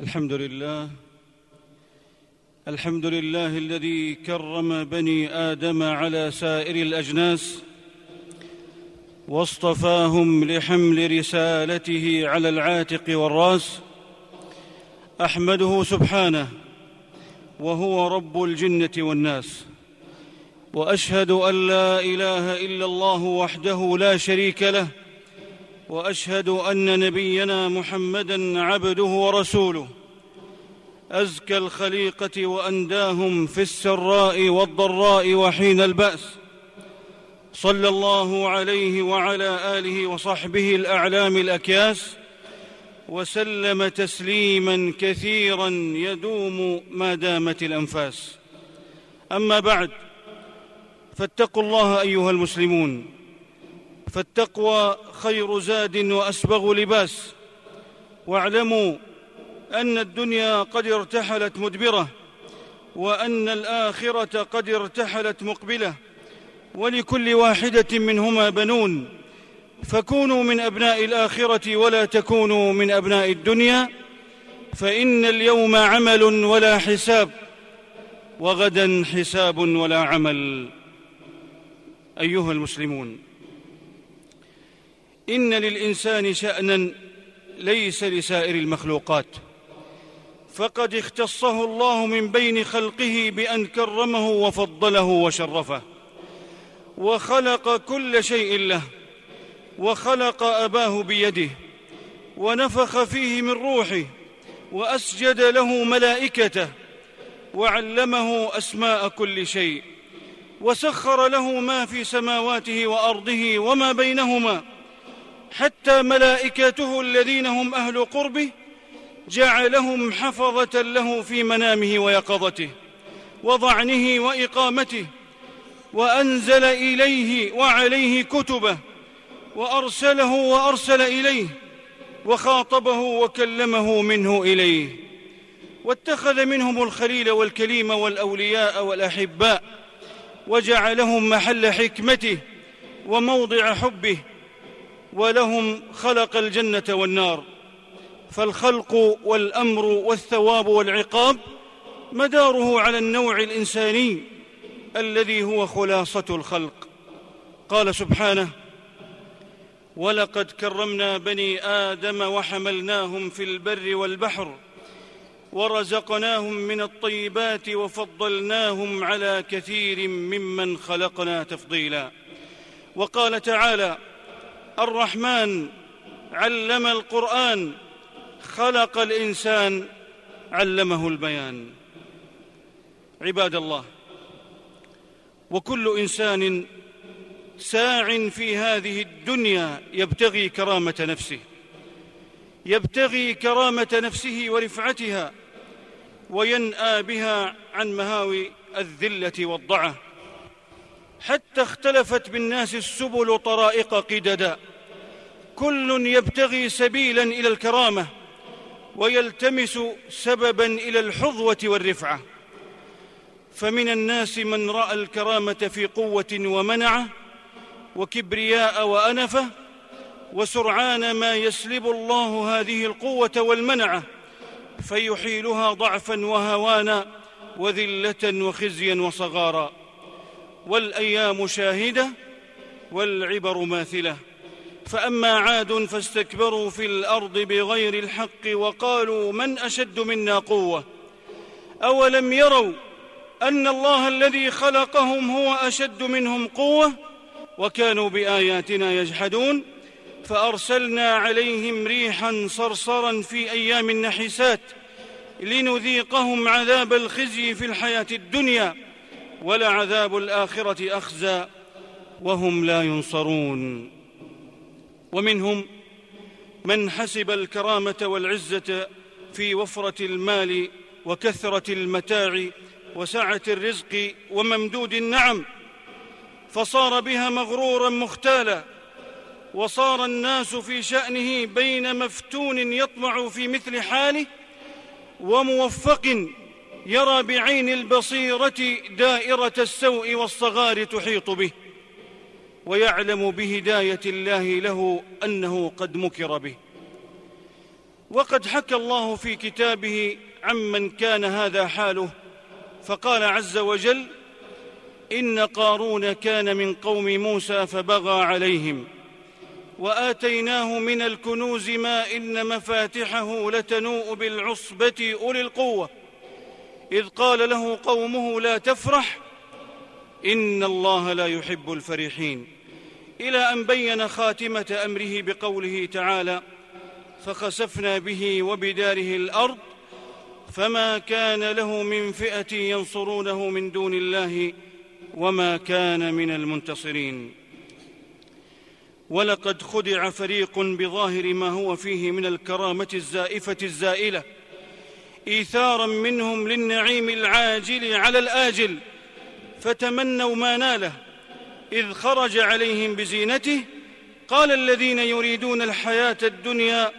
الحمد لله الحمد لله الذي كرم بني آدم على سائر الأجناس واصطفاهم لحمل رسالته على العاتق والراس أحمده سبحانه وهو رب الجنة والناس وأشهد أن لا إله إلا الله وحده لا شريك له وأشهد أن نبينا محمدا عبده ورسوله. أزكى الخليقة وأنداهم في السراء والضراء وحين البأس. صلى الله عليه وعلى آله وصحبه الأعلام الأكياس. وسلم تسليما كثيرا يدوم ما دامت الأنفاس. أما بعد فاتقوا الله أيها المسلمون. فالتقوى خير زاد وأسبغ لباس. واعلموا أن الدنيا قد ارتحلت مدبرة وأن الآخرة قد ارتحلت مقبلة. ولكل واحدة منهما بنون. فكونوا من أبناء الآخرة ولا تكونوا من أبناء الدنيا فإن اليوم عمل ولا حساب وغدا حساب ولا عمل. أيها المسلمون. إن للإنسان شأنا ليس لسائر المخلوقات. فقد اختصه الله من بين خلقه بأن كرمه وفضله وشرفه وخلق كل شيء له وخلق أباه بيده ونفخ فيه من روحه وأسجد له ملائكته وعلمه أسماء كل شيء وسخر له ما في سماواته وأرضه وما بينهما حتى ملائكته الذين هم أهل قربه جعلهم حفظة له في منامه ويقظته وضعنه وإقامته وأنزل إليه وعليه كتبه وأرسله وأرسل إليه وخاطبه وكلمه منه إليه. واتخذ منهم الخليل والكليم والأولياء والأحباء وجعلهم محل حكمته وموضع حبه ولهم خلق الجنة والنار. فالخلق والأمر والثواب والعقاب مداره على النوع الإنساني الذي هو خلاصة الخلق. قال سبحانه ولقد كرمنا بني آدم وحملناهم في البر والبحر ورزقناهم من الطيبات وفضلناهم على كثير ممن خلقنا تفضيلا وقال تعالى الرحمن علم القرآن خلق الإنسان علمه البيان. عباد الله وكل إنسان ساع في هذه الدنيا يبتغي كرامة نفسه يبتغي كرامة نفسه ورفعتها وينأى بها عن مهاوي الذلة والضعة. حتى اختلفت بالناس السبل طرائق قددا. كل يبتغي سبيلا إلى الكرامة ويلتمس سببا إلى الحظوة والرفعة. فمن الناس من رأى الكرامة في قوة ومنعه وكبرياء وانفه وسرعان ما يسلب الله هذه القوة والمنعه فيحيلها ضعفا وهوانا وذلة وخزيا وصغارا. والأيام شاهدة والعبر ماثلة. فأما عاد فاستكبروا في الأرض بغير الحق وقالوا من أشد منا قوة؟ أولم يروا أن الله الذي خلقهم هو أشد منهم قوة؟ وكانوا بآياتنا يجحدون. فأرسلنا عليهم ريحا صرصرا في أيام نحسات لنذيقهم عذاب الخزي في الحياة الدنيا. ولعذاب الآخرة أخزى وهم لا ينصرون. ومنهم من حسب الكرامة والعزة في وفرة المال وكثرة المتاع وسعة الرزق وممدود النعم فصار بها مغرورا مختالا وصار الناس في شأنه بين مفتون يطمع في مثل حاله وموفق يرى بعين البصيرة دائرة السوء والصغار تحيط به ويعلم بهداية الله له أنه قد مكر به. وقد حكى الله في كتابه عمن كان هذا حاله فقال عز وجل إن قارون كان من قوم موسى فبغى عليهم وآتيناه من الكنوز ما إن مفاتحه لتنوء بالعصبة أولي القوة. إذ قال له قومه لا تفرح إن الله لا يحب الفرحين. إلى أن بين خاتمة أمره بقوله تعالى فخسفنا به وبداره الأرض فما كان له من فئة ينصرونه من دون الله وما كان من المنتصرين. ولقد خدع فريق بظاهر ما هو فيه من الكرامة الزائفة الزائلة إيثارا منهم للنعيم العاجل على الآجل فتمنوا ما ناله إذ خرج عليهم بزينته قال الذين يريدون الحياة الدنيا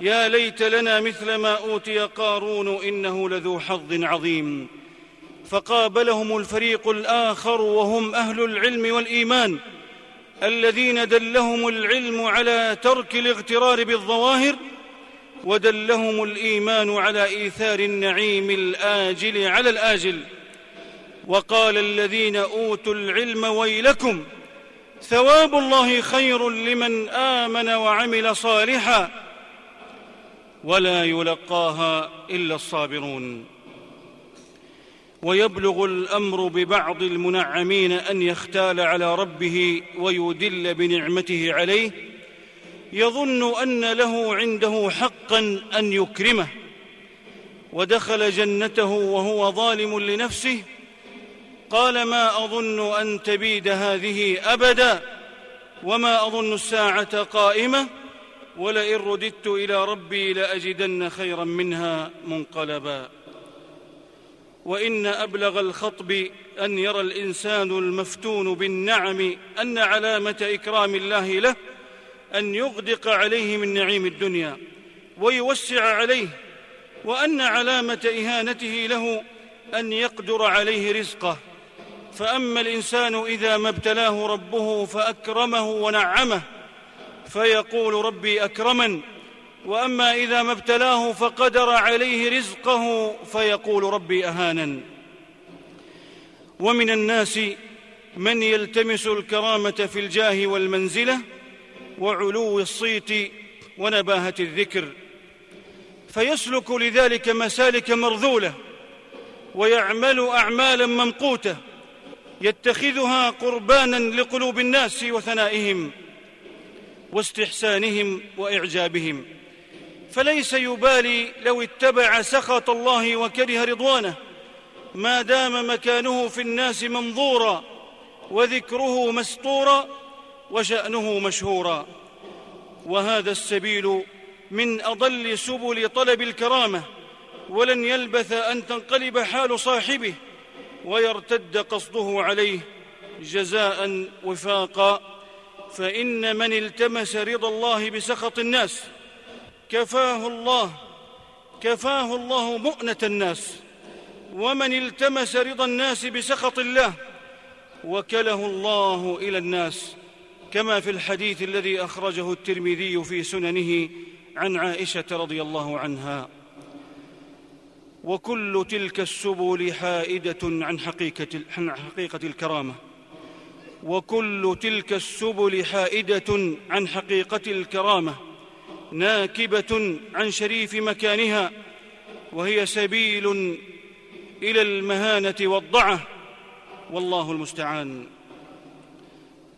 يا ليت لنا مثل ما أوتي قارون إنه لذو حظ عظيم. فقابلهم الفريق الآخر وهم أهل العلم والإيمان الذين دلهم العلم على ترك الاغترار بالظواهر ودلهم الإيمان على إيثار النعيم الآجل على الآجل. وقال الذين أوتوا العلم ويلكم ثواب الله خير لمن آمن وعمل صالحا ولا يلقاها إلا الصابرون. ويبلغ الأمر ببعض المنعمين أن يختال على ربه ويدل بنعمته عليه يظن أن له عنده حقا أن يكرمه ودخل جنته وهو ظالم لنفسه قال ما أظن أن تبيد هذه ابدا وما أظن الساعة قائمة ولئن رددت إلى ربي لأجدن خيرا منها منقلبا. وإن أبلغ الخطب أن يرى الإنسان المفتون بالنعم أن علامة إكرام الله له أن يغدق عليه من نعيم الدنيا ويوسع عليه وأن علامة إهانته له أن يقدر عليه رزقه. فأما الإنسان إذا ما ابتلاه ربه فأكرمه ونعمه فيقول ربي أكرمن. وأما إذا ما ابتلاه فقدر عليه رزقه فيقول ربي أهانن. ومن الناس من يلتمس الكرامة في الجاه والمنزلة وعلو الصيت ونباهة الذكر فيسلك لذلك مسالك مرذولة ويعمل أعمالا ممقوته يتخذها قربانا لقلوب الناس وثنائهم واستحسانهم وإعجابهم. فليس يبالي لو اتبع سخط الله وكره رضوانه ما دام مكانه في الناس منظورا وذكره مستورا وشأنه مشهورا. وهذا السبيل من أضل سبل طلب الكرامة ولن يلبث أن تنقلب حال صاحبه ويرتد قصده عليه جزاء وفاقا. فإن من التمس رضا الله بسخط الناس كفاه الله كفاه الله مؤنة الناس. ومن التمس رضا الناس بسخط الله وكله الله إلى الناس. كما في الحديث الذي أخرجه الترمذي في سننه عن عائشة رضي الله عنها. وكل تلك السبل حائدة عن حقيقة عن حقيقة الكرامة. وكل تلك السبل حائدة عن حقيقة الكرامة. ناكبة عن شريف مكانها. وهي سبيل إلى المهانة والضعة. والله المستعان.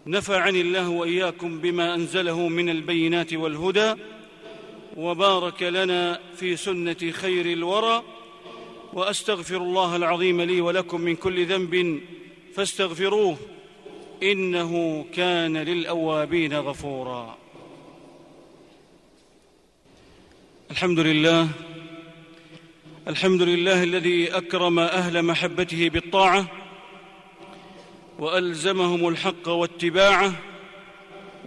نفعني الله وإياكم بما أنزله من البينات والهدى وبارك لنا في سنة خير الورى وأستغفر الله العظيم لي ولكم من كل ذنب فاستغفروه إنه كان للأوابين غفورا. الحمد لله الحمد لله الذي أكرم أهل محبته بالطاعة وألزمهم الحق واتباعه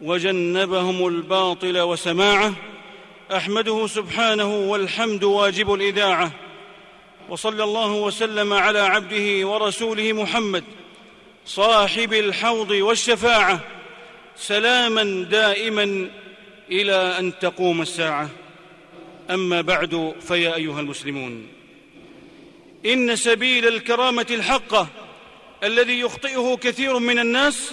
وجنبهم الباطل وسماعه أحمده سبحانه والحمد واجب الإذاعة وصلى الله وسلم على عبده ورسوله محمد صاحب الحوض والشفاعة سلاما دائما إلى أن تقوم الساعة أما بعد فيا أيها المسلمون إن سبيل الكرامة الحقه الذي يخطئه كثير من الناس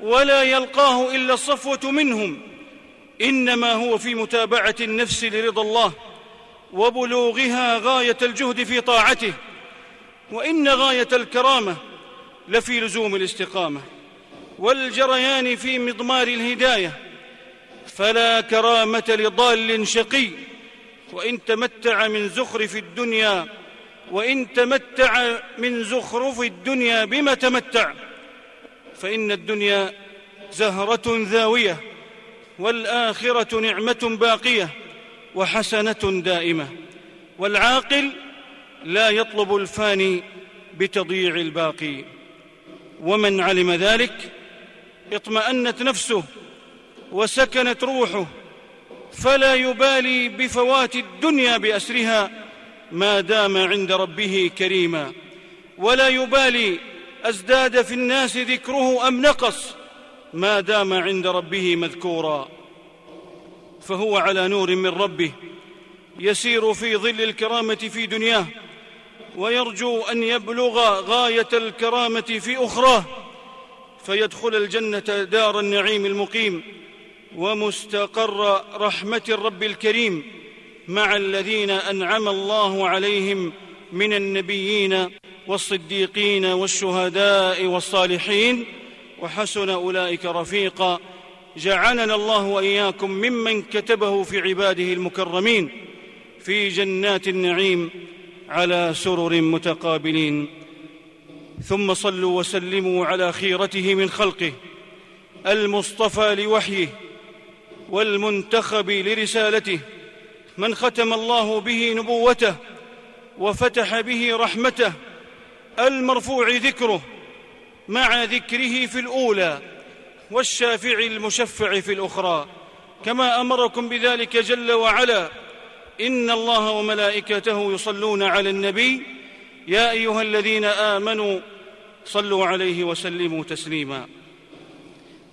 ولا يلقاه إلا الصفوه منهم. إنما هو في متابعة النفس لرضا الله وبلوغها غاية الجهد في طاعته. وإن غاية الكرامة لفي لزوم الاستقامة. والجريان في مضمار الهداية. فلا كرامة لضال شقي. وإن تمتع من زخرف الدنيا وإن تمتع من زخرف الدنيا بما تمتع فإن الدنيا زهرة ذاوية والآخرة نعمة باقية وحسنة دائمة والعاقل لا يطلب الفاني بتضييع الباقي. ومن علم ذلك اطمأنت نفسه وسكنت روحه فلا يبالي بفوات الدنيا بأسرها ما دام عند ربه كريما. ولا يبالي أزداد في الناس ذكره أم نقص. ما دام عند ربه مذكورا. فهو على نور من ربه. يسير في ظل الكرامة في دنياه. ويرجو أن يبلغ غاية الكرامة في أخراه. فيدخل الجنة دار النعيم المقيم. ومستقر رحمة الرب الكريم. مع الذين أنعم الله عليهم من النبيين والصديقين والشهداء والصالحين وحسن أولئك رفيقا. جعلنا الله وإياكم ممن كتبه في عباده المكرمين في جنات النعيم على سرر متقابلين. ثم صلوا وسلموا على خيرته من خلقه المصطفى لوحيه والمنتخب لرسالته. من ختم الله به نبوته وفتح به رحمته المرفوع ذكره مع ذكره في الأولى والشافع المشفع في الأخرى. كما أمركم بذلك جل وعلا. إن الله وملائكته يصلون على النبي. يا أيها الذين آمنوا صلوا عليه وسلموا تسليما.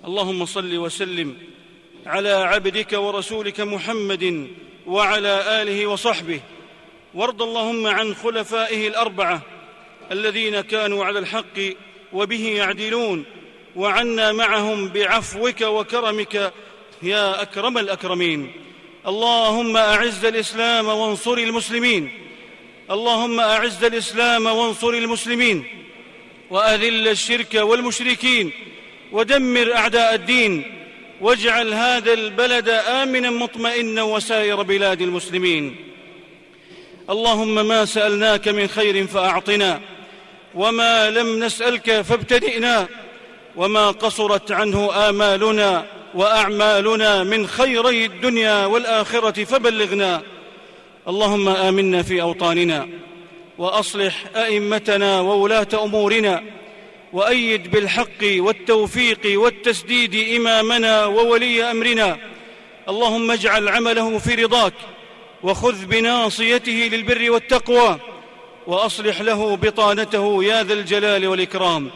اللهم صل وسلم على عبدك ورسولك محمد وعلى آله وصحبه. وارض اللهم عن خلفائه الأربعة الذين كانوا على الحق وبه يعدلون وعنا معهم بعفوك وكرمك يا أكرم الأكرمين. اللهم أعز الإسلام وانصر المسلمين. اللهم أعز الإسلام وانصر المسلمين. وأذل الشرك والمشركين. ودمر أعداء الدين. واجعل هذا البلد آمنا مطمئنا وسائر بلاد المسلمين. اللهم ما سألناك من خير فأعطنا وما لم نسألك فابتدئنا وما قصرت عنه آمالنا وأعمالنا من خيري الدنيا والآخرة فبلغنا. اللهم آمنا في أوطاننا وأصلح أئمتنا وولاة أمورنا وأيد بالحق والتوفيق والتسديد إمامنا وولي أمرنا. اللهم اجعل عمله في رضاك وخذ بناصيته للبر والتقوى وأصلح له بطانته يا ذا الجلال والإكرام.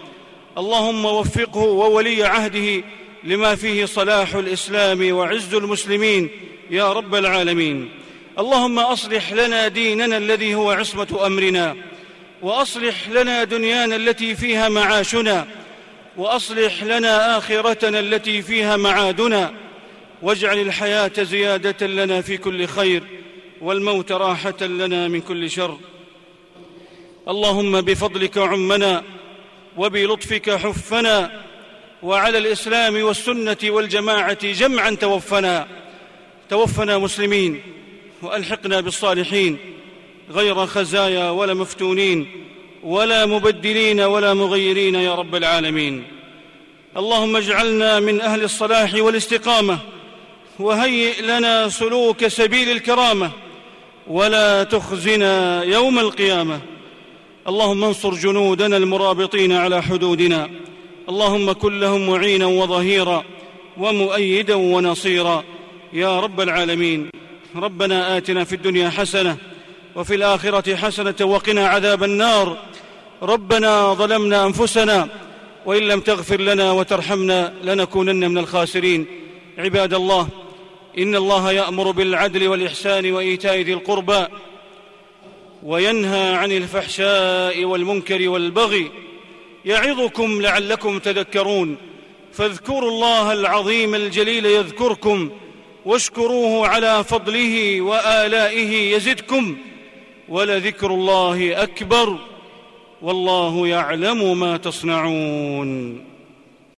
اللهم وفقه وولي عهده لما فيه صلاح الإسلام وعز المسلمين يا رب العالمين. اللهم أصلح لنا ديننا الذي هو عصمة أمرنا. وأصلح لنا دنيانا التي فيها معاشنا وأصلح لنا آخرتنا التي فيها معادنا واجعل الحياة زيادة لنا في كل خير والموت راحة لنا من كل شر. اللهم بفضلك عمنا وبلطفك حفنا وعلى الإسلام والسنة والجماعة جمعا توفنا توفنا مسلمين وألحقنا بالصالحين. غير خزايا ولا مفتونين ولا مبدلين ولا مغيرين يا رب العالمين. اللهم اجعلنا من أهل الصلاح والاستقامة وهيئ لنا سلوك سبيل الكرامة ولا تخزنا يوم القيامة. اللهم انصر جنودنا المرابطين على حدودنا. اللهم كن لهم معينا وظهيرا ومؤيدا ونصيرا. يا رب العالمين. ربنا آتنا في الدنيا حسنة وفي الآخرة حسنة وقنا عذاب النار. ربنا ظلمنا أنفسنا وإن لم تغفر لنا وترحمنا لنكونن من الخاسرين. عباد الله إن الله يأمر بالعدل والإحسان وإيتاء ذي القربى وينهى عن الفحشاء والمنكر والبغي يعظكم لعلكم تذكرون. فاذكروا الله العظيم الجليل يذكركم واشكروه على فضله وآلائه يزدكم. ولذكر الله أكبر والله يعلم ما تصنعون